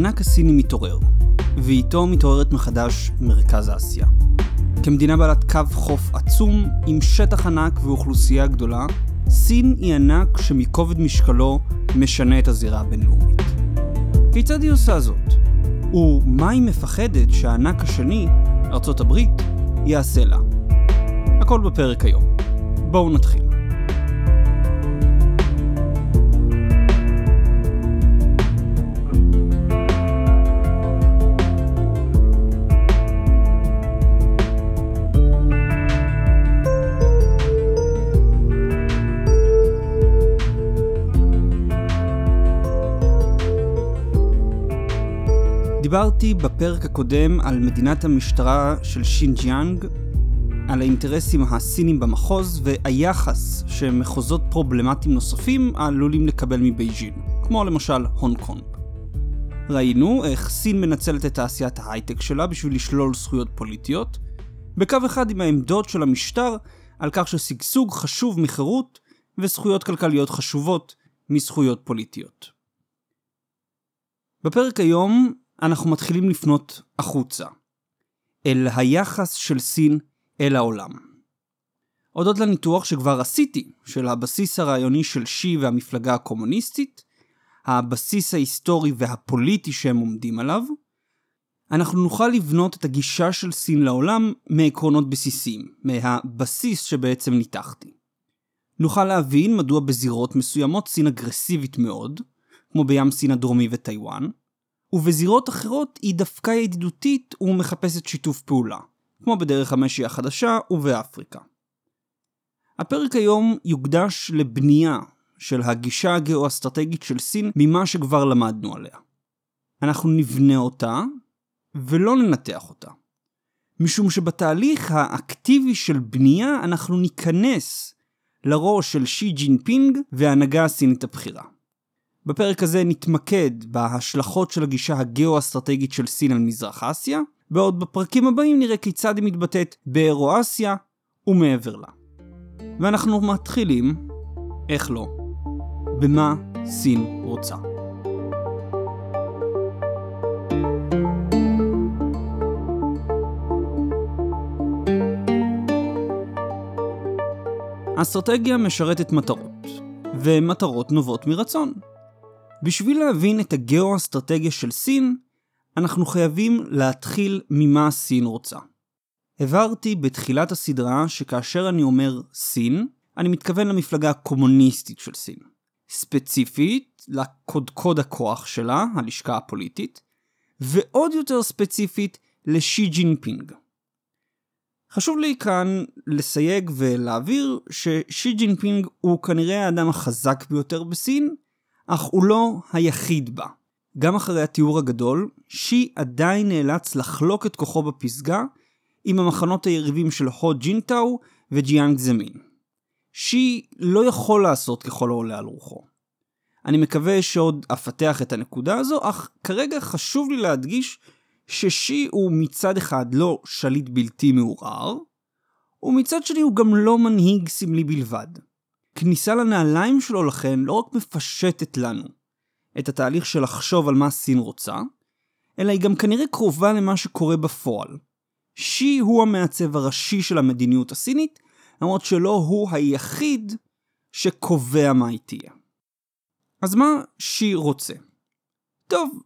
הענק הסיני מתעורר, ואיתו מתעוררת מחדש מרכז אסיה. כמדינה בעלת קו חוף עצום, עם שטח ענק ואוכלוסייה גדולה, סין היא ענק שמכובד משקלו משנה את הזירה הבינלאומית. כיצד היא עושה זאת? ומה היא מפחדת שהענק השני, ארצות הברית, יעשה לה? הכל בפרק היום. בואו נתחיל. דיברתי בפרק הקודם על מדינת המשטרה של שינג'יאנג, על האינטרסים הסינים במחוז והיחס שמחוזות פרובלמטיים נוספים עלולים לקבל מבייג'ין, כמו למשל הונג קונג. ראינו איך סין מנצלת את תעשיית ההייטק שלה בשביל לשלול זכויות פוליטיות, בקו אחד עם העמדות של המשטר על כך ששגשוג חשוב מחירות וזכויות כלכליות חשובות מזכויות פוליטיות. בפרק היום אנחנו מתחילים לפנות החוצה, אל היחס של סין אל העולם. הודות לניתוח שכבר עשיתי, של הבסיס הרעיוני של שי והמפלגה הקומוניסטית, הבסיס ההיסטורי והפוליטי שהם עומדים עליו, אנחנו נוכל לבנות את הגישה של סין לעולם מעקרונות בסיסיים, מהבסיס שבעצם ניתחתי. נוכל להבין מדוע בזירות מסוימות סין אגרסיבית מאוד, כמו בים סין הדרומי וטיוואן, ובזירות אחרות היא דווקא ידידותית ומחפשת שיתוף פעולה, כמו בדרך המשי החדשה ובאפריקה. הפרק היום יוקדש לבנייה של הגישה הגאו-אסטרטגית של סין ממה שכבר למדנו עליה. אנחנו נבנה אותה ולא ננתח אותה. משום שבתהליך האקטיבי של בנייה אנחנו ניכנס לראש של שי ג'ינפינג וההנהגה הסינית הבכירה. בפרק הזה נתמקד בהשלכות של הגישה הגאו-אסטרטגית של סין על מזרח אסיה, בעוד בפרקים הבאים נראה כיצד היא מתבטאת באירו-אסיה ומעבר לה. ואנחנו מתחילים, איך לא, במה סין רוצה. האסטרטגיה משרתת מטרות, ומטרות נובעות מרצון. בשביל להבין את הגאו-אסטרטגיה של סין, אנחנו חייבים להתחיל ממה סין רוצה. הבהרתי בתחילת הסדרה שכאשר אני אומר סין, אני מתכוון למפלגה הקומוניסטית של סין. ספציפית, לקודקוד הכוח שלה, הלשכה הפוליטית, ועוד יותר ספציפית, לשי ג'ינפינג. חשוב לי כאן לסייג ולהבהיר ששי ג'ינפינג הוא כנראה האדם החזק ביותר בסין, אך הוא לא היחיד בה. גם אחרי הטיהור הגדול, שי עדיין נאלץ לחלוק את כוחו בפסגה עם המחנות היריבים של הו ג'ינטאו וג'יאנג זמין. שי לא יכול לעשות ככל העולה על רוחו. אני מקווה שעוד אפתח את הנקודה הזו, אך כרגע חשוב לי להדגיש ששי הוא מצד אחד לא שליט בלתי מעורער, ומצד שני הוא גם לא מנהיג סמלי בלבד. כניסה לנעליים שלו לכן לא רק מפשטת לנו את התהליך של לחשוב על מה סין רוצה, אלא היא גם כנראה קרובה למה שקורה בפועל. שי הוא המעצב הראשי של המדיניות הסינית, למרות שלא הוא היחיד שקובע מה היא תהיה. אז מה שי רוצה? טוב,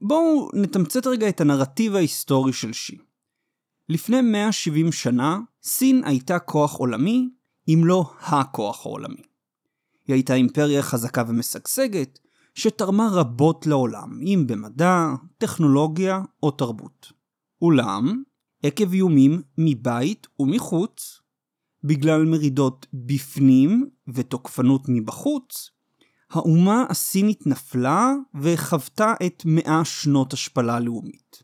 בואו נתמצת רגע את הנרטיב ההיסטורי של שי. לפני 170 שנה, סין הייתה כוח עולמי אם לא הכוח העולמי. היא הייתה אימפריה חזקה ומשגשגת, שתרמה רבות לעולם, אם במדע, טכנולוגיה או תרבות. אולם, עקב איומים מבית ומחוץ, בגלל מרידות בפנים ותוקפנות מבחוץ, האומה הסינית נפלה וחוותה את מאה שנות השפלה לאומית.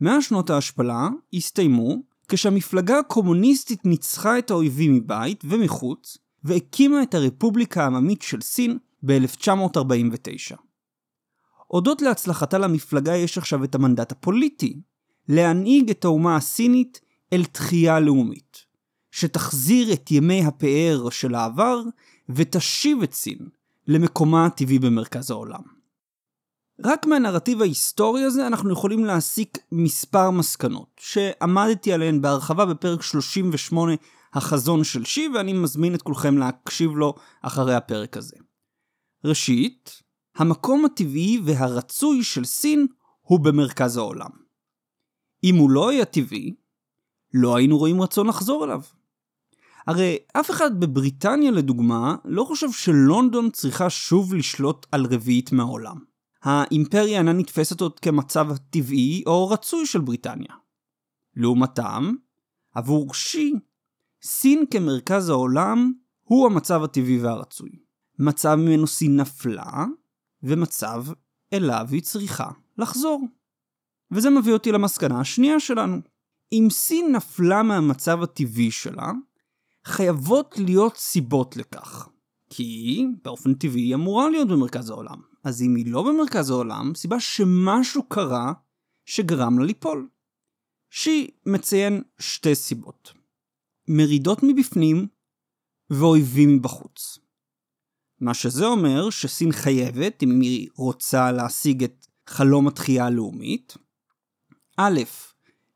מאה שנות ההשפלה הסתיימו כשהמפלגה הקומוניסטית ניצחה את האויבים מבית ומחוץ, והקימה את הרפובליקה העממית של סין ב-1949. הודות להצלחתה למפלגה יש עכשיו את המנדט הפוליטי, להנהיג את האומה הסינית אל תחייה לאומית, שתחזיר את ימי הפאר של העבר ותשיב את סין למקומה הטבעי במרכז העולם. רק מהנרטיב ההיסטורי הזה אנחנו יכולים להסיק מספר מסקנות, שעמדתי עליהן בהרחבה בפרק 38, החזון של שי, ואני מזמין את כולכם להקשיב לו אחרי הפרק הזה. ראשית, המקום הטבעי והרצוי של סין הוא במרכז העולם. אם הוא לא היה טבעי, לא היינו רואים רצון לחזור אליו. הרי אף אחד בבריטניה לדוגמה לא חושב שלונדון צריכה שוב לשלוט על רביעית מהעולם. האימפריה אינה נתפסת עוד כמצב הטבעי או רצוי של בריטניה. לעומתם, עבור שי, סין כמרכז העולם הוא המצב הטבעי והרצוי. מצב ממנו סין נפלה, ומצב אליו היא צריכה לחזור. וזה מביא אותי למסקנה השנייה שלנו. אם סין נפלה מהמצב הטבעי שלה, חייבות להיות סיבות לכך. כי באופן טבעי היא אמורה להיות במרכז העולם. אז אם היא לא במרכז העולם, סיבה שמשהו קרה שגרם לה ליפול. שי מציין שתי סיבות. מרידות מבפנים ואויבים מבחוץ. מה שזה אומר שסין חייבת, אם היא רוצה להשיג את חלום התחייה הלאומית, א',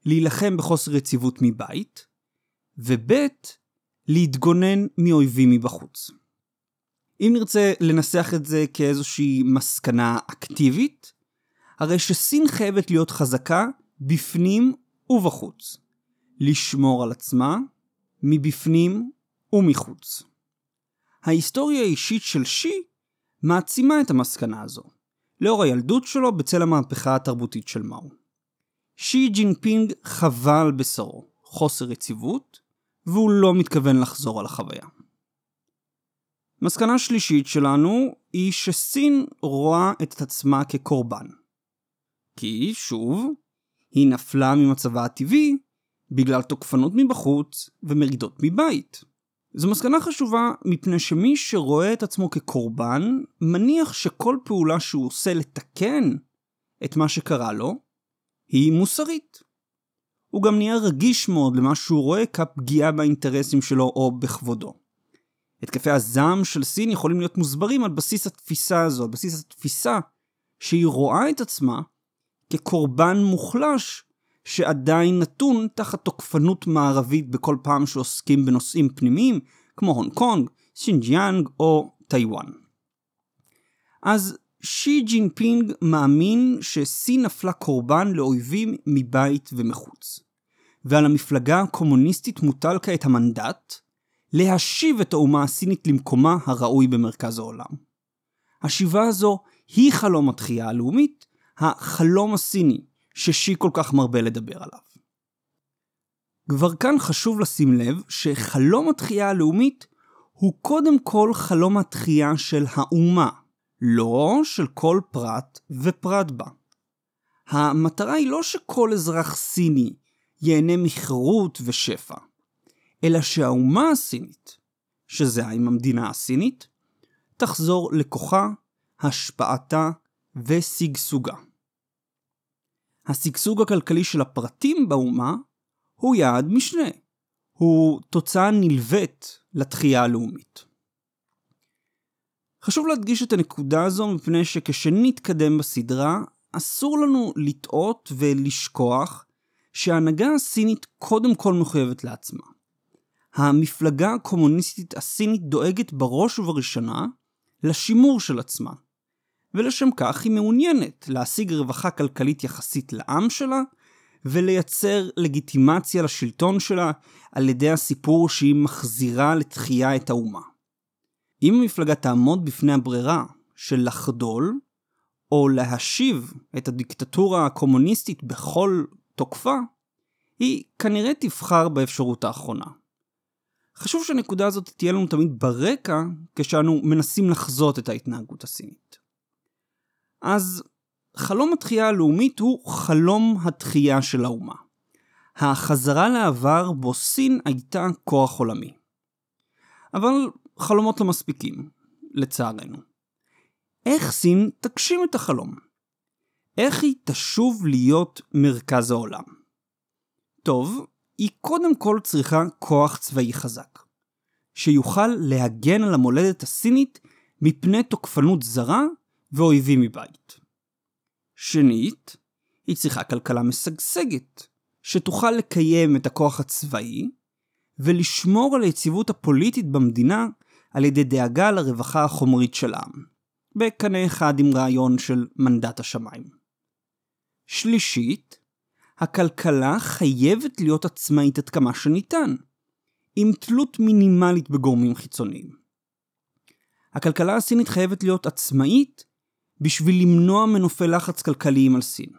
להילחם בחוסר יציבות מבית, וב', להתגונן מאויבים מבחוץ. אם נרצה לנסח את זה כאיזושהי מסקנה אקטיבית, הרי שסין חייבת להיות חזקה בפנים ובחוץ. לשמור על עצמה מבפנים ומחוץ. ההיסטוריה האישית של שי מעצימה את המסקנה הזו, לאור הילדות שלו בצל המהפכה התרבותית של מאו. שי ג'ינפינג חווה על בשרו חוסר יציבות, והוא לא מתכוון לחזור על החוויה. מסקנה שלישית שלנו היא שסין רואה את עצמה כקורבן. כי, שוב, היא נפלה ממצבה הטבעי בגלל תוקפנות מבחוץ ומרידות מבית. זו מסקנה חשובה מפני שמי שרואה את עצמו כקורבן, מניח שכל פעולה שהוא עושה לתקן את מה שקרה לו, היא מוסרית. הוא גם נהיה רגיש מאוד למה שהוא רואה כפגיעה באינטרסים שלו או בכבודו. התקפי הזעם של סין יכולים להיות מוסברים על בסיס התפיסה הזו, על בסיס התפיסה שהיא רואה את עצמה כקורבן מוחלש שעדיין נתון תחת תוקפנות מערבית בכל פעם שעוסקים בנושאים פנימיים, כמו הונג קונג, שינג'יאנג או טיוואן. אז שי ג'ינפינג מאמין שסין נפלה קורבן לאויבים מבית ומחוץ. ועל המפלגה הקומוניסטית מוטל כעת המנדט להשיב את האומה הסינית למקומה הראוי במרכז העולם. השיבה הזו היא חלום התחייה הלאומית, החלום הסיני ששי כל כך מרבה לדבר עליו. כבר כאן חשוב לשים לב שחלום התחייה הלאומית הוא קודם כל חלום התחייה של האומה, לא של כל פרט ופרט בה. המטרה היא לא שכל אזרח סיני ייהנה מחירות ושפע, אלא שהאומה הסינית, שזה עם המדינה הסינית, תחזור לכוחה, השפעתה ושגשוגה. השגשוג הכלכלי של הפרטים באומה הוא יעד משנה, הוא תוצאה נלווית לתחייה הלאומית. חשוב להדגיש את הנקודה הזו מפני שכשנתקדם בסדרה, אסור לנו לטעות ולשכוח שההנהגה הסינית קודם כל מחויבת לעצמה. המפלגה הקומוניסטית הסינית דואגת בראש ובראשונה לשימור של עצמה, ולשם כך היא מעוניינת להשיג רווחה כלכלית יחסית לעם שלה, ולייצר לגיטימציה לשלטון שלה על ידי הסיפור שהיא מחזירה לתחייה את האומה. אם המפלגה תעמוד בפני הברירה של לחדול, או להשיב את הדיקטטורה הקומוניסטית בכל תוקפה, היא כנראה תבחר באפשרות האחרונה. חשוב שהנקודה הזאת תהיה לנו תמיד ברקע כשאנו מנסים לחזות את ההתנהגות הסינית. אז חלום התחייה הלאומית הוא חלום התחייה של האומה. החזרה לעבר בו סין הייתה כוח עולמי. אבל חלומות לא מספיקים, לצערנו. איך סין תגשים את החלום? איך היא תשוב להיות מרכז העולם? טוב, היא קודם כל צריכה כוח צבאי חזק, שיוכל להגן על המולדת הסינית מפני תוקפנות זרה ואויבים מבית. שנית, היא צריכה כלכלה משגשגת, שתוכל לקיים את הכוח הצבאי ולשמור על היציבות הפוליטית במדינה על ידי דאגה לרווחה החומרית של העם, בקנה אחד עם רעיון של מנדט השמיים. שלישית, הכלכלה חייבת להיות עצמאית עד כמה שניתן, עם תלות מינימלית בגורמים חיצוניים. הכלכלה הסינית חייבת להיות עצמאית בשביל למנוע מנופי לחץ כלכליים על סין.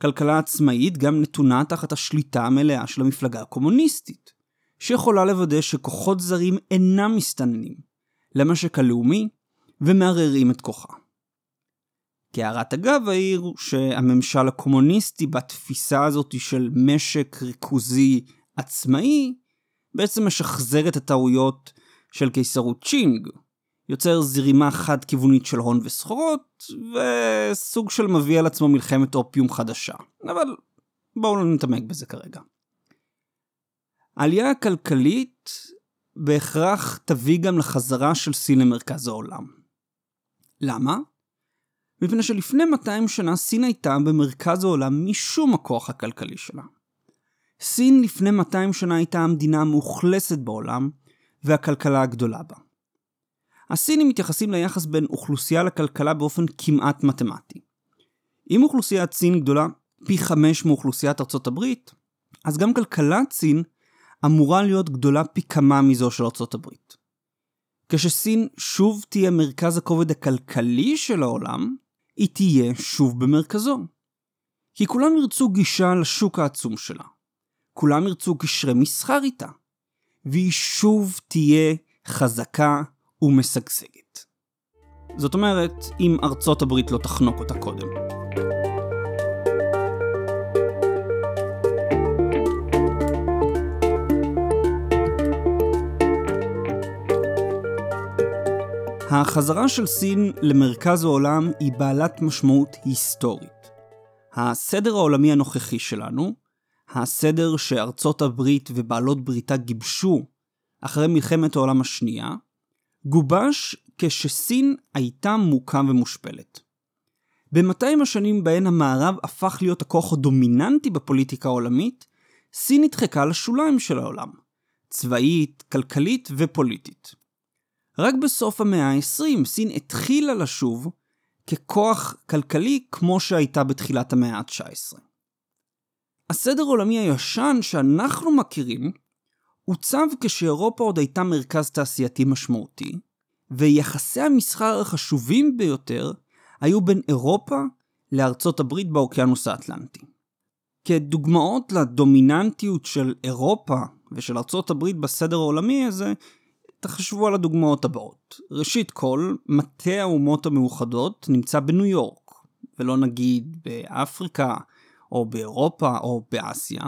כלכלה עצמאית גם נתונה תחת השליטה המלאה של המפלגה הקומוניסטית, שיכולה לוודא שכוחות זרים אינם מסתננים למשק הלאומי ומערערים את כוחה. כהערת אגב העיר שהממשל הקומוניסטי בתפיסה הזאת של משק ריכוזי עצמאי בעצם משחזר את הטעויות של קיסרות צ'ינג, יוצר זרימה חד-כיוונית של הון וסחורות, וסוג של מביא על עצמו מלחמת אופיום חדשה. אבל בואו לא נתעמק בזה כרגע. העלייה הכלכלית בהכרח תביא גם לחזרה של סין למרכז העולם. למה? מפני שלפני 200 שנה סין הייתה במרכז העולם משום הכוח הכלכלי שלה. סין לפני 200 שנה הייתה המדינה המאוכלסת בעולם והכלכלה הגדולה בה. הסינים מתייחסים ליחס בין אוכלוסייה לכלכלה באופן כמעט מתמטי. אם אוכלוסיית סין גדולה פי חמש מאוכלוסיית ארצות הברית, אז גם כלכלת סין אמורה להיות גדולה פי כמה מזו של ארצות הברית. כשסין שוב תהיה מרכז הכובד הכלכלי של העולם, היא תהיה שוב במרכזו. כי כולם ירצו גישה לשוק העצום שלה. כולם ירצו קשרי מסחר איתה. והיא שוב תהיה חזקה ומשגשגת. זאת אומרת, אם ארצות הברית לא תחנוק אותה קודם. החזרה של סין למרכז העולם היא בעלת משמעות היסטורית. הסדר העולמי הנוכחי שלנו, הסדר שארצות הברית ובעלות בריתה גיבשו אחרי מלחמת העולם השנייה, גובש כשסין הייתה מוכה ומושפלת. ב-200 השנים בהן המערב הפך להיות הכוח הדומיננטי בפוליטיקה העולמית, סין נדחקה לשוליים של העולם, צבאית, כלכלית ופוליטית. רק בסוף המאה ה-20 סין התחילה לשוב ככוח כלכלי כמו שהייתה בתחילת המאה ה-19. הסדר העולמי הישן שאנחנו מכירים עוצב כשאירופה עוד הייתה מרכז תעשייתי משמעותי, ויחסי המסחר החשובים ביותר היו בין אירופה לארצות הברית באוקיינוס האטלנטי. כדוגמאות לדומיננטיות של אירופה ושל ארצות הברית בסדר העולמי הזה, תחשבו על הדוגמאות הבאות. ראשית כל, מטה האומות המאוחדות נמצא בניו יורק, ולא נגיד באפריקה, או באירופה, או באסיה.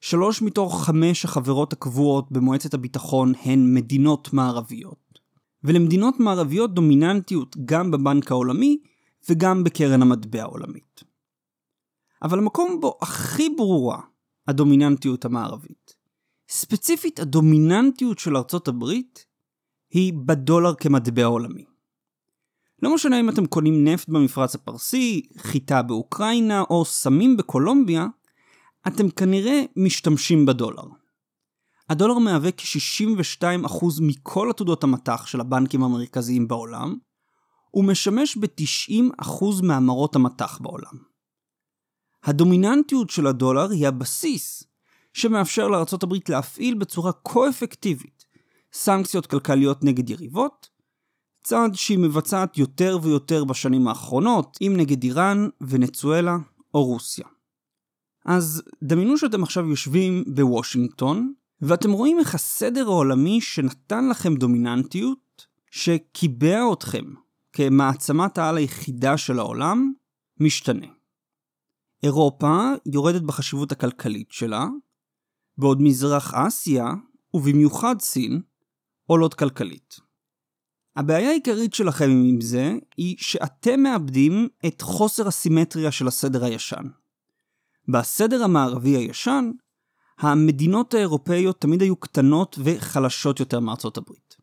שלוש מתוך חמש החברות הקבועות במועצת הביטחון הן מדינות מערביות. ולמדינות מערביות דומיננטיות גם בבנק העולמי וגם בקרן המטבע העולמית. אבל המקום בו הכי ברורה הדומיננטיות המערבית, ספציפית הדומיננטיות של ארצות הברית, היא בדולר כמטבע עולמי. לא משנה אם אתם קונים נפט במפרץ הפרסי, חיטה באוקראינה או סמים בקולומביה, אתם כנראה משתמשים בדולר. הדולר מהווה כ-62% מכל עתודות המטח של הבנקים המרכזיים בעולם, ומשמש ב-90% מהמרות המטח בעולם. הדומיננטיות של הדולר היא הבסיס שמאפשר לארה"ב להפעיל בצורה כה-אפקטיבית סנקציות כלכליות נגד יריבות, צעד שהיא מבצעת יותר ויותר בשנים האחרונות, אם נגד איראן, ונצואלה או רוסיה. אז דמיינו שאתם עכשיו יושבים בוושינגטון, ואתם רואים איך הסדר העולמי שנתן לכם דומיננטיות, שקיבע אתכם כמעצמת העל היחידה של העולם, משתנה. אירופה יורדת בחשיבות הכלכלית שלה, בעוד מזרח אסיה, ובמיוחד סין, עולות כלכלית. הבעיה העיקרית שלכם עם זה, היא שאתם מאבדים את חוסר הסימטריה של הסדר הישן. בסדר המערבי הישן, המדינות האירופאיות תמיד היו קטנות וחלשות יותר מארצות הברית.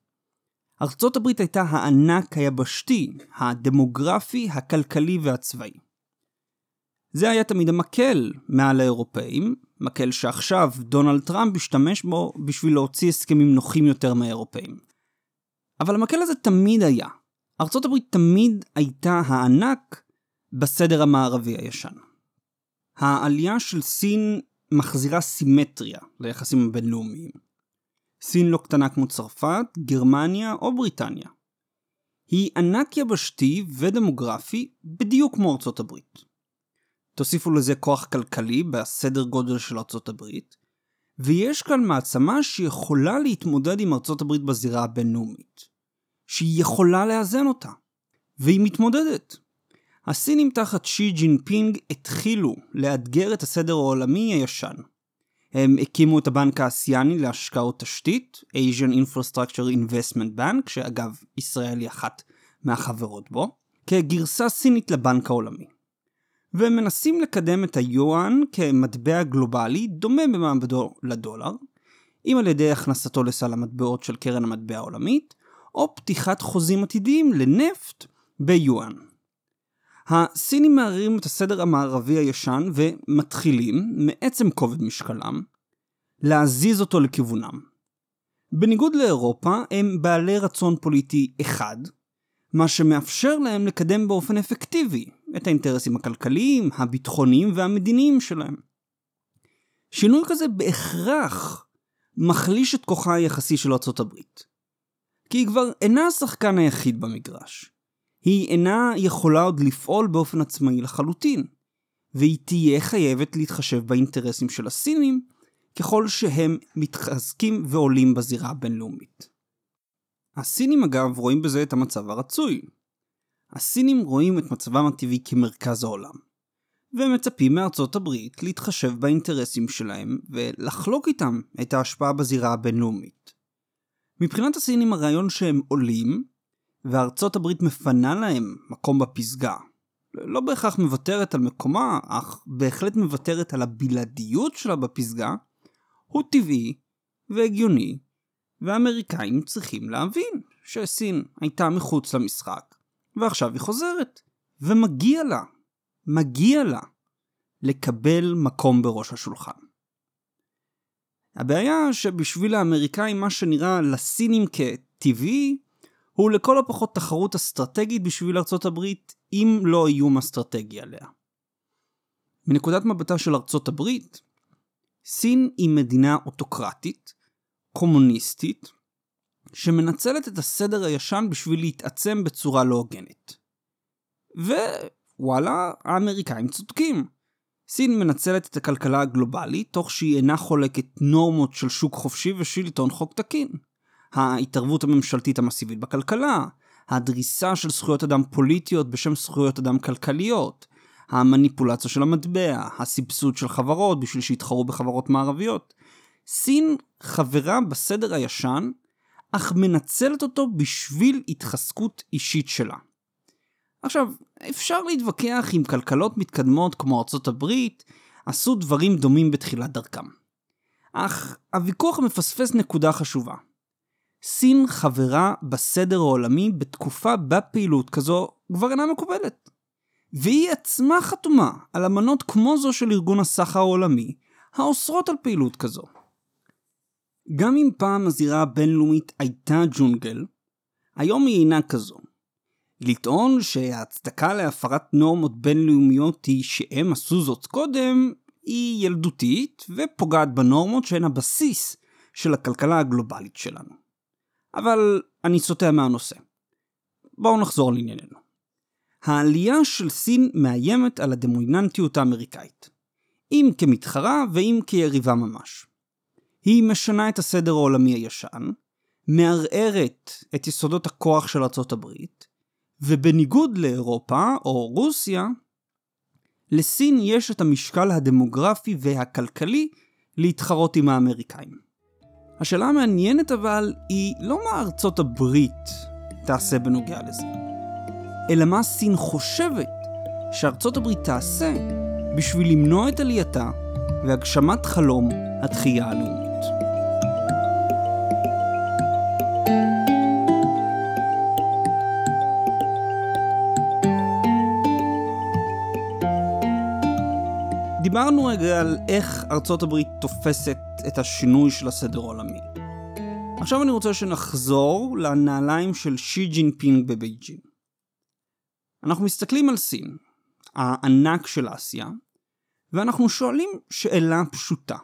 ארצות הברית הייתה הענק היבשתי, הדמוגרפי, הכלכלי והצבאי. זה היה תמיד המקל מעל האירופאים, מקל שעכשיו דונלד טראמפ השתמש בו בשביל להוציא הסכמים נוחים יותר מהאירופאים. אבל המקל הזה תמיד היה. ארצות הברית תמיד הייתה הענק בסדר המערבי הישן. העלייה של סין מחזירה סימטריה ליחסים הבינלאומיים. סין לא קטנה כמו צרפת, גרמניה או בריטניה. היא ענק יבשתי ודמוגרפי בדיוק כמו ארצות הברית. תוסיפו לזה כוח כלכלי בסדר גודל של ארצות הברית, ויש כאן מעצמה שיכולה להתמודד עם ארצות הברית בזירה הבינלאומית. שהיא יכולה לאזן אותה. והיא מתמודדת. הסינים תחת שי ג'ינפינג התחילו לאתגר את הסדר העולמי הישן. הם הקימו את הבנק האסיאני להשקעות תשתית, Asian Infrastructure Investment Bank, שאגב, ישראל היא אחת מהחברות בו, כגרסה סינית לבנק העולמי. והם מנסים לקדם את היואן כמטבע גלובלי דומה במעמדו לדולר, אם על ידי הכנסתו לסל המטבעות של קרן המטבע העולמית, או פתיחת חוזים עתידיים לנפט ביואן. הסינים מערערים את הסדר המערבי הישן ומתחילים, מעצם כובד משקלם, להזיז אותו לכיוונם. בניגוד לאירופה, הם בעלי רצון פוליטי אחד, מה שמאפשר להם לקדם באופן אפקטיבי את האינטרסים הכלכליים, הביטחוניים והמדיניים שלהם. שינוי כזה בהכרח מחליש את כוחה היחסי של ארצות הברית. כי היא כבר אינה השחקן היחיד במגרש. היא אינה יכולה עוד לפעול באופן עצמאי לחלוטין, והיא תהיה חייבת להתחשב באינטרסים של הסינים ככל שהם מתחזקים ועולים בזירה הבינלאומית. הסינים אגב רואים בזה את המצב הרצוי. הסינים רואים את מצבם הטבעי כמרכז העולם, ומצפים מארצות הברית להתחשב באינטרסים שלהם ולחלוק איתם את ההשפעה בזירה הבינלאומית. מבחינת הסינים הרעיון שהם עולים, וארצות הברית מפנה להם מקום בפסגה, לא בהכרח מוותרת על מקומה, אך בהחלט מוותרת על הבלעדיות שלה בפסגה, הוא טבעי והגיוני, והאמריקאים צריכים להבין שסין הייתה מחוץ למשחק, ועכשיו היא חוזרת, ומגיע לה, מגיע לה, לקבל מקום בראש השולחן. הבעיה שבשביל האמריקאים מה שנראה לסינים כטבעי, הוא לכל הפחות תחרות אסטרטגית בשביל ארצות הברית, אם לא איום אסטרטגי עליה. מנקודת מבטה של ארצות הברית, סין היא מדינה אוטוקרטית, קומוניסטית, שמנצלת את הסדר הישן בשביל להתעצם בצורה לא הוגנת. ווואלה, האמריקאים צודקים. סין מנצלת את הכלכלה הגלובלית תוך שהיא אינה חולקת נורמות של שוק חופשי ושלטון חוק תקין. ההתערבות הממשלתית המסיבית בכלכלה, הדריסה של זכויות אדם פוליטיות בשם זכויות אדם כלכליות, המניפולציה של המטבע, הסבסוד של חברות בשביל שיתחרו בחברות מערביות. סין חברה בסדר הישן, אך מנצלת אותו בשביל התחזקות אישית שלה. עכשיו, אפשר להתווכח עם כלכלות מתקדמות כמו ארצות הברית, עשו דברים דומים בתחילת דרכם. אך הוויכוח מפספס נקודה חשובה. סין חברה בסדר העולמי בתקופה בה פעילות כזו כבר אינה מקובלת. והיא עצמה חתומה על אמנות כמו זו של ארגון הסחר העולמי, האוסרות על פעילות כזו. גם אם פעם הזירה הבינלאומית הייתה ג'ונגל, היום היא אינה כזו. לטעון שההצדקה להפרת נורמות בינלאומיות היא שהם עשו זאת קודם, היא ילדותית ופוגעת בנורמות שהן הבסיס של הכלכלה הגלובלית שלנו. אבל אני סוטה מהנושא. בואו נחזור לענייננו. העלייה של סין מאיימת על הדמויננטיות האמריקאית. אם כמתחרה ואם כיריבה ממש. היא משנה את הסדר העולמי הישן, מערערת את יסודות הכוח של ארצות הברית, ובניגוד לאירופה או רוסיה, לסין יש את המשקל הדמוגרפי והכלכלי להתחרות עם האמריקאים. השאלה המעניינת אבל היא לא מה ארצות הברית תעשה בנוגע לזה, אלא מה סין חושבת שארצות הברית תעשה בשביל למנוע את עלייתה והגשמת חלום התחייה הלאומית. דיברנו רגע על איך ארצות הברית תופסת את השינוי של הסדר העולמי. עכשיו אני רוצה שנחזור לנעליים של שי ג'ינפינג בבייג'ין. אנחנו מסתכלים על סין, הענק של אסיה, ואנחנו שואלים שאלה פשוטה.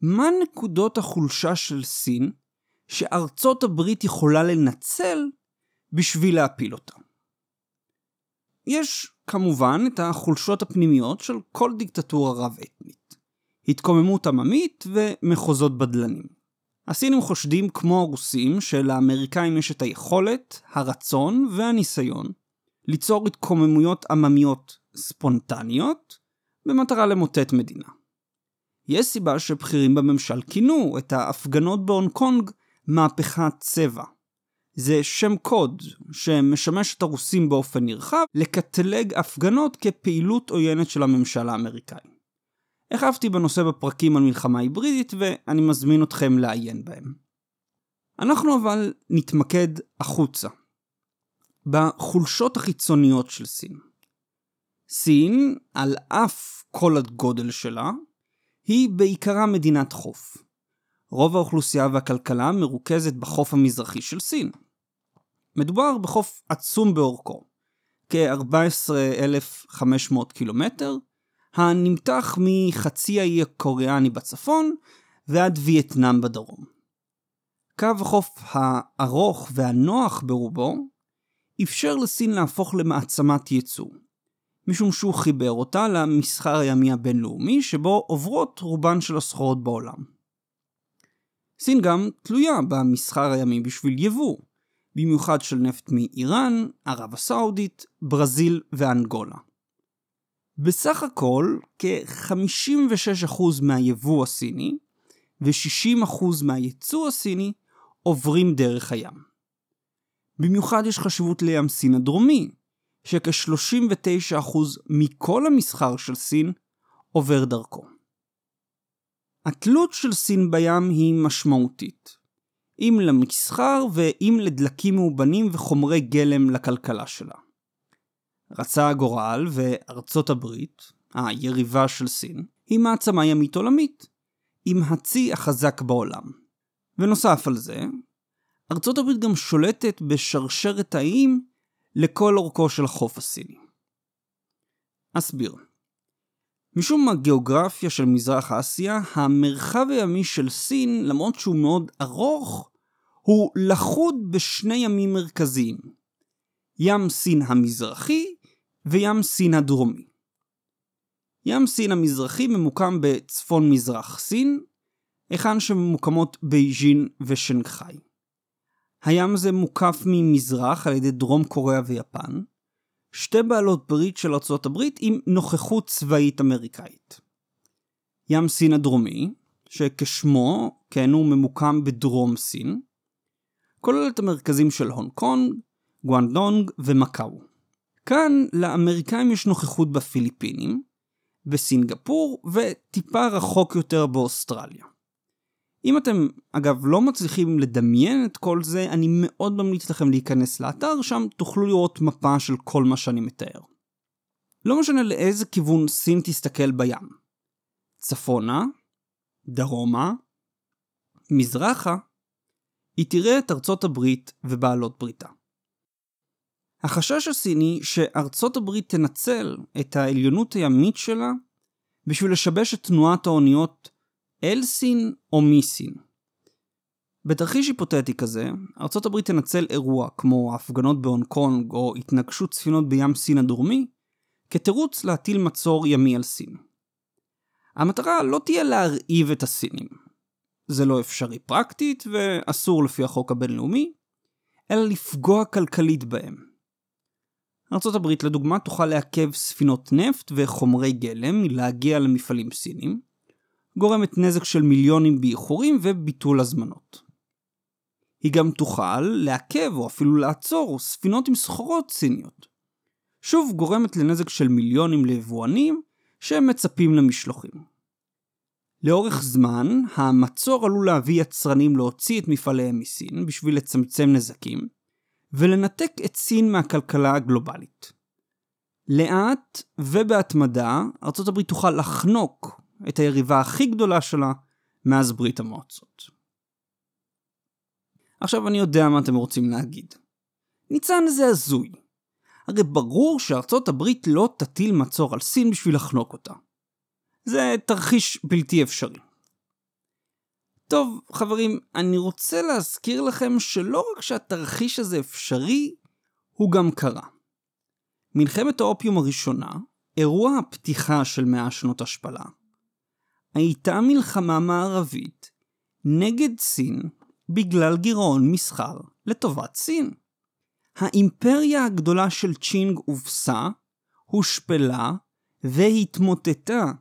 מה נקודות החולשה של סין שארצות הברית יכולה לנצל בשביל להפיל אותה? יש כמובן את החולשות הפנימיות של כל דיקטטורה רב-אתנית. התקוממות עממית ומחוזות בדלנים. הסינים חושדים כמו הרוסים שלאמריקאים יש את היכולת, הרצון והניסיון ליצור התקוממויות עממיות ספונטניות במטרה למוטט מדינה. יש סיבה שבכירים בממשל כינו את ההפגנות בהונג קונג מהפכת צבע. זה שם קוד שמשמש את הרוסים באופן נרחב לקטלג הפגנות כפעילות עוינת של הממשל האמריקאי. הרחבתי בנושא בפרקים על מלחמה היברידית ואני מזמין אתכם לעיין בהם. אנחנו אבל נתמקד החוצה, בחולשות החיצוניות של סין. סין, על אף כל הגודל שלה, היא בעיקרה מדינת חוף. רוב האוכלוסייה והכלכלה מרוכזת בחוף המזרחי של סין. מדובר בחוף עצום באורכו, כ-14,500 קילומטר, הנמתח מחצי האי הקוריאני בצפון ועד וייטנאם בדרום. קו החוף הארוך והנוח ברובו אפשר לסין להפוך למעצמת ייצוא, משום שהוא חיבר אותה למסחר הימי הבינלאומי שבו עוברות רובן של הסחורות בעולם. סין גם תלויה במסחר הימי בשביל יבוא, במיוחד של נפט מאיראן, ערב הסעודית, ברזיל ואנגולה. בסך הכל, כ-56% מהיבוא הסיני ו-60% מהייצוא הסיני עוברים דרך הים. במיוחד יש חשיבות לים סין הדרומי, שכ-39% מכל המסחר של סין עובר דרכו. התלות של סין בים היא משמעותית, אם למסחר ואם לדלקים מאובנים וחומרי גלם לכלכלה שלה. רצה הגורל וארצות הברית, היריבה של סין, היא מעצמה ימית עולמית, עם הצי החזק בעולם. ונוסף על זה, ארצות הברית גם שולטת בשרשרת האיים לכל אורכו של החוף הסיני. אסביר. משום הגיאוגרפיה של מזרח אסיה, המרחב הימי של סין, למרות שהוא מאוד ארוך, הוא לכוד בשני ימים מרכזיים. ים סין המזרחי וים סין הדרומי. ים סין המזרחי ממוקם בצפון מזרח סין, היכן שממוקמות בייג'ין ושנגחאי. הים הזה מוקף ממזרח על ידי דרום קוריאה ויפן, שתי בעלות ברית של ארצות הברית עם נוכחות צבאית אמריקאית. ים סין הדרומי, שכשמו, כן הוא ממוקם בדרום סין, כולל את המרכזים של הונג קונג, גואנדונג ומקאו. כאן לאמריקאים יש נוכחות בפיליפינים, בסינגפור וטיפה רחוק יותר באוסטרליה. אם אתם, אגב, לא מצליחים לדמיין את כל זה, אני מאוד ממליץ לכם להיכנס לאתר, שם תוכלו לראות מפה של כל מה שאני מתאר. לא משנה לאיזה כיוון סין תסתכל בים. צפונה, דרומה, מזרחה, היא תראה את ארצות הברית ובעלות בריתה. החשש הסיני שארצות הברית תנצל את העליונות הימית שלה בשביל לשבש את תנועת האוניות אל סין או מסין. בתרחיש היפותטי כזה, ארצות הברית תנצל אירוע כמו ההפגנות בהונג קונג או התנגשות ספינות בים סין הדרומי כתירוץ להטיל מצור ימי על סין. המטרה לא תהיה להרעיב את הסינים. זה לא אפשרי פרקטית ואסור לפי החוק הבינלאומי, אלא לפגוע כלכלית בהם. ארה"ב לדוגמה תוכל לעכב ספינות נפט וחומרי גלם מלהגיע למפעלים סינים, גורמת נזק של מיליונים באיחורים וביטול הזמנות. היא גם תוכל לעכב או אפילו לעצור ספינות עם סחורות סיניות. שוב גורמת לנזק של מיליונים ליבואנים שהם מצפים למשלוחים. לאורך זמן, המצור עלול להביא יצרנים להוציא את מפעליהם מסין בשביל לצמצם נזקים, ולנתק את סין מהכלכלה הגלובלית. לאט ובהתמדה ארצות הברית תוכל לחנוק את היריבה הכי גדולה שלה מאז ברית המועצות. עכשיו אני יודע מה אתם רוצים להגיד. ניצן זה הזוי. הרי ברור שארצות הברית לא תטיל מצור על סין בשביל לחנוק אותה. זה תרחיש בלתי אפשרי. טוב, חברים, אני רוצה להזכיר לכם שלא רק שהתרחיש הזה אפשרי, הוא גם קרה. מלחמת האופיום הראשונה, אירוע הפתיחה של מאה שנות השפלה, הייתה מלחמה מערבית נגד סין בגלל גירעון מסחר לטובת סין. האימפריה הגדולה של צ'ינג הובסה, הושפלה והתמוטטה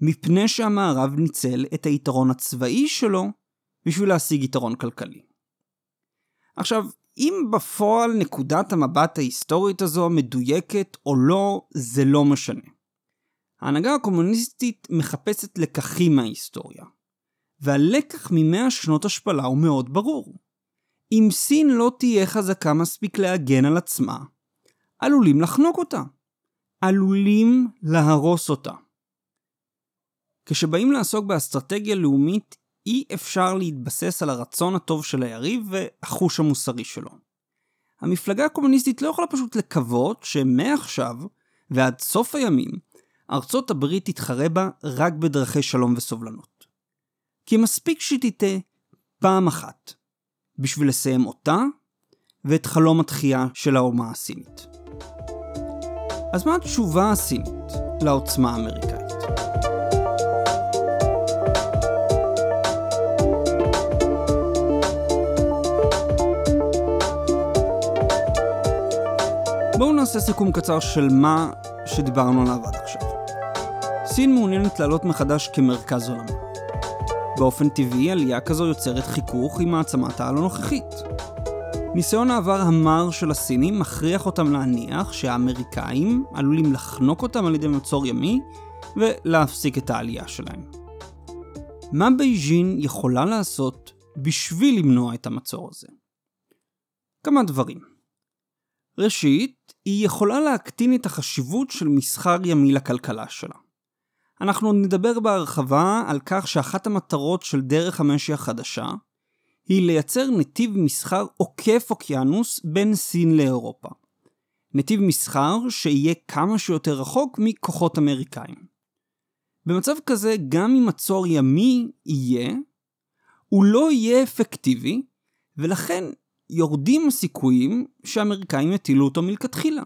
מפני שהמערב ניצל את היתרון הצבאי שלו בשביל להשיג יתרון כלכלי. עכשיו, אם בפועל נקודת המבט ההיסטורית הזו מדויקת או לא, זה לא משנה. ההנהגה הקומוניסטית מחפשת לקחים מההיסטוריה, והלקח ממאה שנות השפלה הוא מאוד ברור. אם סין לא תהיה חזקה מספיק להגן על עצמה, עלולים לחנוק אותה. עלולים להרוס אותה. כשבאים לעסוק באסטרטגיה לאומית, אי אפשר להתבסס על הרצון הטוב של היריב והחוש המוסרי שלו. המפלגה הקומוניסטית לא יכולה פשוט לקוות שמעכשיו ועד סוף הימים, ארצות הברית תתחרה בה רק בדרכי שלום וסובלנות. כי מספיק שהיא תטעה פעם אחת, בשביל לסיים אותה ואת חלום התחייה של האומה הסינית. אז מה התשובה הסינית לעוצמה האמריקאית? בואו נעשה סיכום קצר של מה שדיברנו עליו עד. סין מעוניינת לעלות מחדש כמרכז עולמי. באופן טבעי, עלייה כזו יוצרת חיכוך עם מעצמת העל הנוכחית. ניסיון העבר המר של הסינים מכריח אותם להניח שהאמריקאים עלולים לחנוק אותם על ידי מצור ימי ולהפסיק את העלייה שלהם. מה בייג'ין יכולה לעשות בשביל למנוע את המצור הזה? כמה דברים. ראשית, היא יכולה להקטין את החשיבות של מסחר ימי לכלכלה שלה. אנחנו נדבר בהרחבה על כך שאחת המטרות של דרך המשי החדשה היא לייצר נתיב מסחר עוקף אוקיינוס בין סין לאירופה. נתיב מסחר שיהיה כמה שיותר רחוק מכוחות אמריקאים. במצב כזה, גם אם מצור ימי יהיה, הוא לא יהיה אפקטיבי, ולכן יורדים הסיכויים שהאמריקאים יטילו אותו מלכתחילה.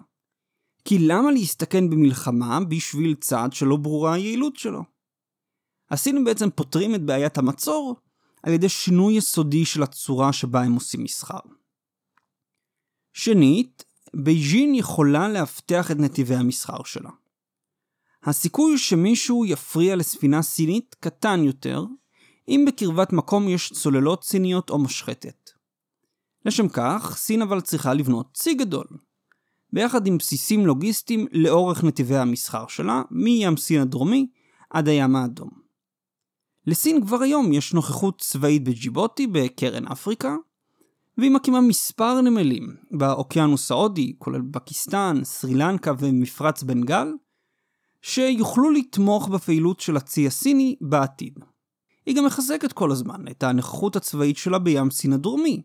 כי למה להסתכן במלחמה בשביל צעד שלא ברורה היעילות שלו? הסינים בעצם פותרים את בעיית המצור על ידי שינוי יסודי של הצורה שבה הם עושים מסחר. שנית, בייג'ין יכולה לאבטח את נתיבי המסחר שלה. הסיכוי שמישהו יפריע לספינה סינית קטן יותר, אם בקרבת מקום יש צוללות סיניות או משחטת. לשם כך, סין אבל צריכה לבנות צי גדול, ביחד עם בסיסים לוגיסטיים לאורך נתיבי המסחר שלה, מים סין הדרומי עד הים האדום. לסין כבר היום יש נוכחות צבאית בג'יבוטי בקרן אפריקה, והיא מקימה מספר נמלים באוקיינוס ההודי, כולל פקיסטן, סרי לנקה ומפרץ בנגל, שיוכלו לתמוך בפעילות של הצי הסיני בעתיד. היא גם מחזקת כל הזמן את הנוכחות הצבאית שלה בים סין הדרומי,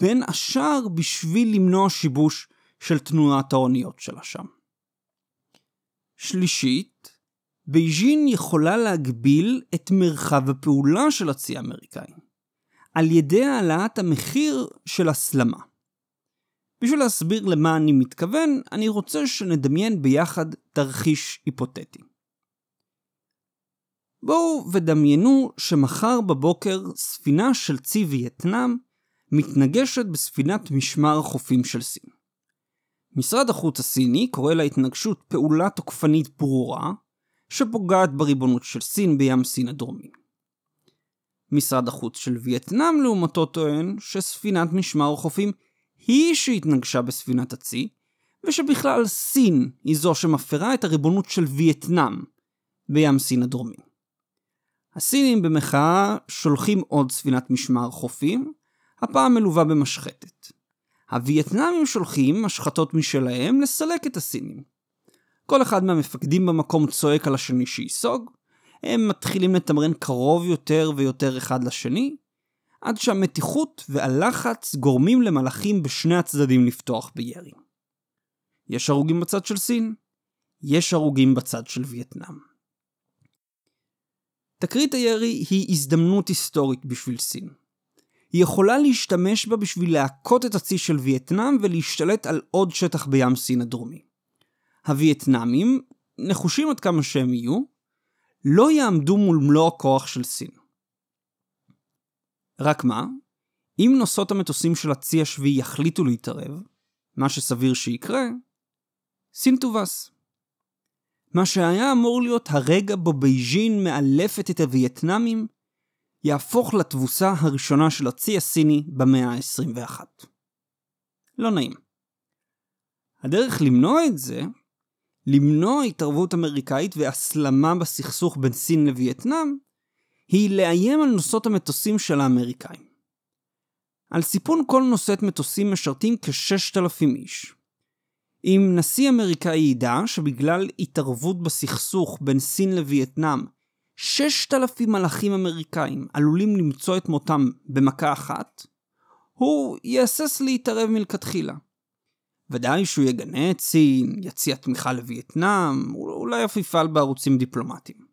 בין השאר בשביל למנוע שיבוש של תנועת האוניות שלה שם. שלישית, בייג'ין יכולה להגביל את מרחב הפעולה של הצי האמריקאי, על ידי העלאת המחיר של הסלמה. בשביל להסביר למה אני מתכוון, אני רוצה שנדמיין ביחד תרחיש היפותטי. בואו ודמיינו שמחר בבוקר ספינה של צי וייטנאם מתנגשת בספינת משמר החופים של סין. משרד החוץ הסיני קורא להתנגשות פעולה תוקפנית ברורה, שפוגעת בריבונות של סין בים סין הדרומי. משרד החוץ של וייטנאם לעומתו טוען שספינת משמר החופים היא שהתנגשה בספינת הצי, ושבכלל סין היא זו שמפרה את הריבונות של וייטנאם בים סין הדרומי. הסינים במחאה שולחים עוד ספינת משמר חופים, הפעם מלווה במשחטת. הווייטנאמים שולחים משחטות משלהם לסלק את הסינים. כל אחד מהמפקדים במקום צועק על השני שייסוג, הם מתחילים לתמרן קרוב יותר ויותר אחד לשני, עד שהמתיחות והלחץ גורמים למלאכים בשני הצדדים לפתוח בירי. יש הרוגים בצד של סין, יש הרוגים בצד של וייטנאם. תקרית הירי היא הזדמנות היסטורית בשביל סין. היא יכולה להשתמש בה בשביל להכות את הצי של וייטנאם ולהשתלט על עוד שטח בים סין הדרומי. הווייטנאמים, נחושים עד כמה שהם יהיו, לא יעמדו מול מלוא הכוח של סין. רק מה, אם נוסעות המטוסים של הצי השביעי יחליטו להתערב, מה שסביר שיקרה, סין תובס. מה שהיה אמור להיות הרגע בו בייג'ין מאלפת את הווייטנאמים, יהפוך לתבוסה הראשונה של הצי הסיני במאה ה-21. לא נעים. הדרך למנוע את זה, למנוע התערבות אמריקאית והסלמה בסכסוך בין סין לווייטנאם, היא לאיים על נושאות המטוסים של האמריקאים. על סיפון כל נושאת מטוסים משרתים כ-6,000 איש. אם נשיא אמריקאי ידע שבגלל התערבות בסכסוך בין סין לווייטנאם, 6,000 מלאכים אמריקאים עלולים למצוא את מותם במכה אחת, הוא יהסס להתערב מלכתחילה. ודאי שהוא יגנה את סין, יציע תמיכה לווייטנאם, אולי אף יפעל בערוצים דיפלומטיים.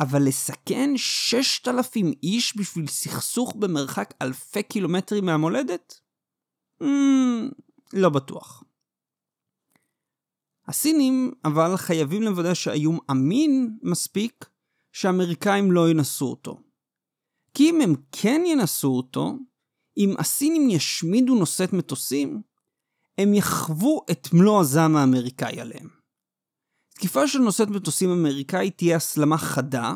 אבל לסכן 6,000 איש בשביל סכסוך במרחק אלפי קילומטרים מהמולדת? Mm, לא בטוח. הסינים אבל חייבים לוודא שהאיום אמין מספיק שהאמריקאים לא ינסו אותו. כי אם הם כן ינסו אותו, אם הסינים ישמידו נושאת מטוסים, הם יחוו את מלוא הזעם האמריקאי עליהם. תקיפה של נושאת מטוסים אמריקאי תהיה הסלמה חדה,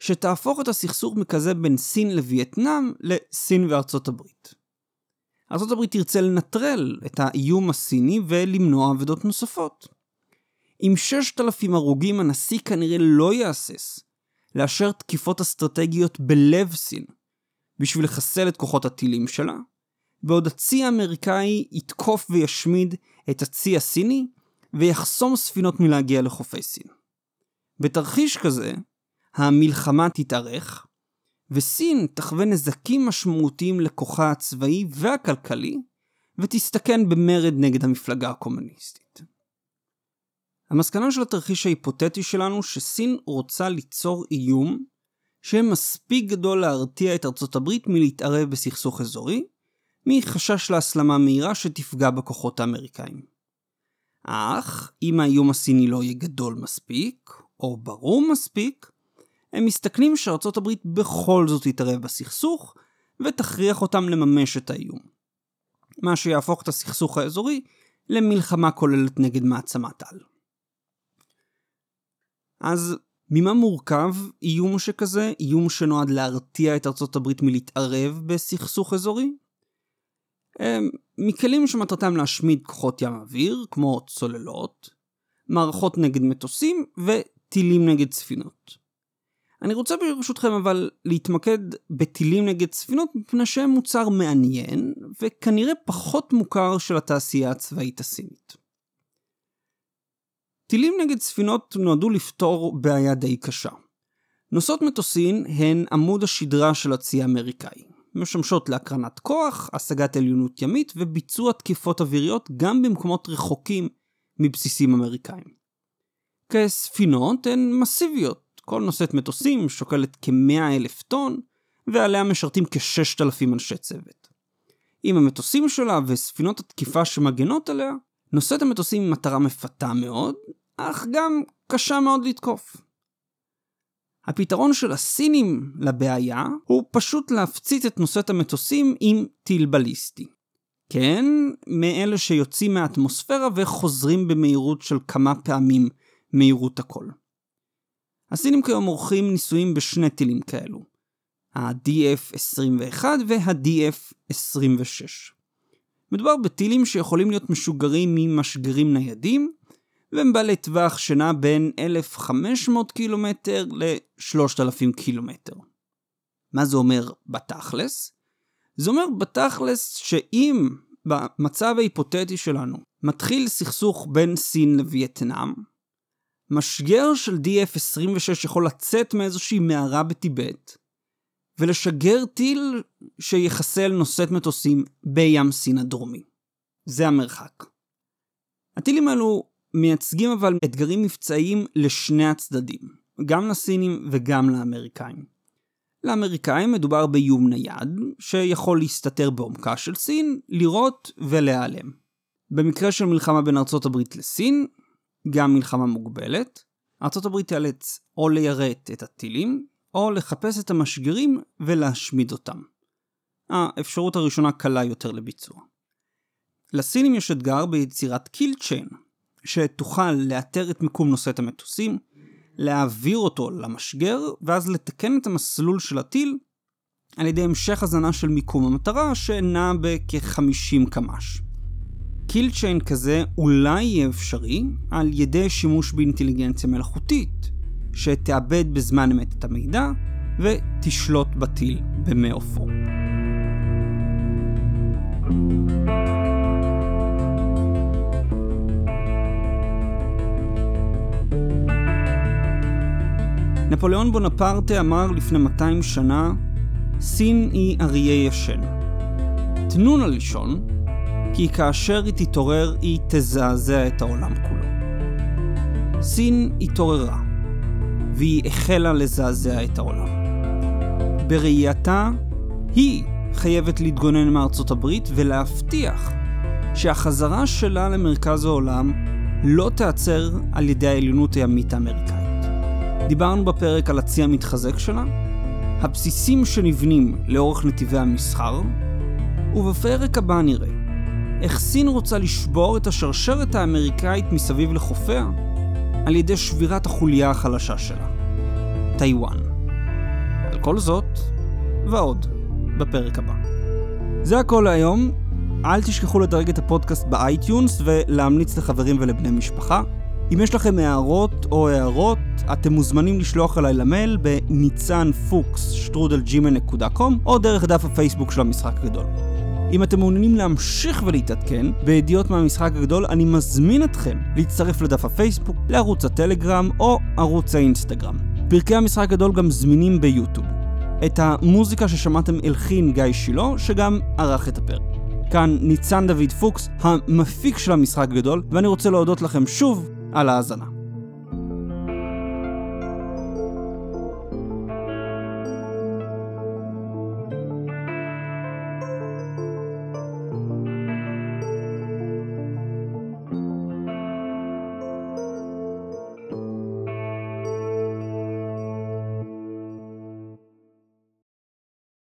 שתהפוך את הסכסוך מכזה בין סין לווייטנאם לסין וארצות הברית. ארצות הברית תרצה לנטרל את האיום הסיני ולמנוע אבדות נוספות. עם 6,000 הרוגים הנשיא כנראה לא יהסס לאשר תקיפות אסטרטגיות בלב סין בשביל לחסל את כוחות הטילים שלה, בעוד הצי האמריקאי יתקוף וישמיד את הצי הסיני ויחסום ספינות מלהגיע לחופי סין. בתרחיש כזה, המלחמה תתארך, וסין תחווה נזקים משמעותיים לכוחה הצבאי והכלכלי, ותסתכן במרד נגד המפלגה הקומוניסטית. המסקנה של התרחיש ההיפותטי שלנו שסין רוצה ליצור איום שיהיה מספיק גדול להרתיע את ארצות הברית מלהתערב בסכסוך אזורי, מחשש להסלמה מהירה שתפגע בכוחות האמריקאים. אך אם האיום הסיני לא יהיה גדול מספיק, או ברור מספיק, הם מסתכנים שארצות הברית בכל זאת תתערב בסכסוך, ותכריח אותם לממש את האיום. מה שיהפוך את הסכסוך האזורי למלחמה כוללת נגד מעצמת על. אז ממה מורכב איום שכזה? איום שנועד להרתיע את ארצות הברית מלהתערב בסכסוך אזורי? מכלים שמטרתם להשמיד כוחות ים אוויר, כמו צוללות, מערכות נגד מטוסים וטילים נגד ספינות. אני רוצה ברשותכם אבל להתמקד בטילים נגד ספינות מפני שהם מוצר מעניין וכנראה פחות מוכר של התעשייה הצבאית הסינית. טילים נגד ספינות נועדו לפתור בעיה די קשה. נוסעות מטוסין הן עמוד השדרה של הצי האמריקאי. משמשות להקרנת כוח, השגת עליונות ימית וביצוע תקיפות אוויריות גם במקומות רחוקים מבסיסים אמריקאים. כספינות הן מסיביות, כל נושאת מטוסים שוקלת כ-100 אלף טון, ועליה משרתים כ-6,000 אנשי צוות. עם המטוסים שלה וספינות התקיפה שמגנות עליה, נושאת המטוסים היא מטרה מפתה מאוד, אך גם קשה מאוד לתקוף. הפתרון של הסינים לבעיה הוא פשוט להפציץ את נושאת המטוסים עם טיל בליסטי. כן, מאלה שיוצאים מהאטמוספירה וחוזרים במהירות של כמה פעמים מהירות הקול. הסינים כיום עורכים ניסויים בשני טילים כאלו, ה-DF-21 וה-DF-26. מדובר בטילים שיכולים להיות משוגרים ממשגרים ניידים, והם בעלי טווח שנע בין 1,500 קילומטר ל-3,000 קילומטר. מה זה אומר בתכלס? זה אומר בתכלס שאם במצב ההיפותטי שלנו מתחיל סכסוך בין סין לווייטנאם, משגר של DF-26 יכול לצאת מאיזושהי מערה בטיבט, ולשגר טיל שיחסל נושאת מטוסים בים סין הדרומי. זה המרחק. הטילים האלו מייצגים אבל אתגרים מבצעיים לשני הצדדים, גם לסינים וגם לאמריקאים. לאמריקאים מדובר באיום נייד, שיכול להסתתר בעומקה של סין, לירות ולהיעלם. במקרה של מלחמה בין ארצות הברית לסין, גם מלחמה מוגבלת, ארצות הברית תיאלץ או ליירט את הטילים, או לחפש את המשגרים ולהשמיד אותם. האפשרות הראשונה קלה יותר לביצוע. לסינים יש אתגר ביצירת קיל צ'יין, שתוכל לאתר את מיקום נושאת המטוסים, להעביר אותו למשגר, ואז לתקן את המסלול של הטיל על ידי המשך הזנה של מיקום המטרה, שנע בכ-50 קמ"ש. קיל צ'יין כזה אולי יהיה אפשרי על ידי שימוש באינטליגנציה מלאכותית, שתאבד בזמן אמת את המידע ותשלוט בטיל במעופו. נפוליאון בונפרטה אמר לפני 200 שנה, סין היא אריה ישן. תנו לה לישון, כי כאשר היא תתעורר היא תזעזע את העולם כולו. סין התעוררה, והיא החלה לזעזע את העולם. בראייתה, היא חייבת להתגונן מארצות הברית ולהבטיח שהחזרה שלה למרכז העולם לא תיעצר על ידי העליונות הימית האמריקאית. דיברנו בפרק על הצי המתחזק שלה, הבסיסים שנבנים לאורך נתיבי המסחר, ובפרק הבא נראה איך סין רוצה לשבור את השרשרת האמריקאית מסביב לחופיה על ידי שבירת החוליה החלשה שלה, טיוואן. על כל זאת, ועוד, בפרק הבא. זה הכל להיום. אל תשכחו לדרג את הפודקאסט ב iTunes ולהמליץ לחברים ולבני משפחה. אם יש לכם הערות או הארות, אתם מוזמנים לשלוח אליי למייל בניצן פוקס שטרודלג'ימל.קום או דרך דף הפייסבוק של המשחק הגדול. אם אתם מעוניינים להמשיך ולהתעדכן בידיעות מהמשחק הגדול, אני מזמין אתכם להצטרף לדף הפייסבוק, לערוץ הטלגרם או ערוץ האינסטגרם. פרקי המשחק הגדול גם זמינים ביוטיוב. את המוזיקה ששמעתם הלחין גיא שילה, שגם ערך את הפרק. כאן ניצן דוד פוקס, המפיק של המשחק הגדול, ואני רוצה להודות לכם שוב על ההאזנה.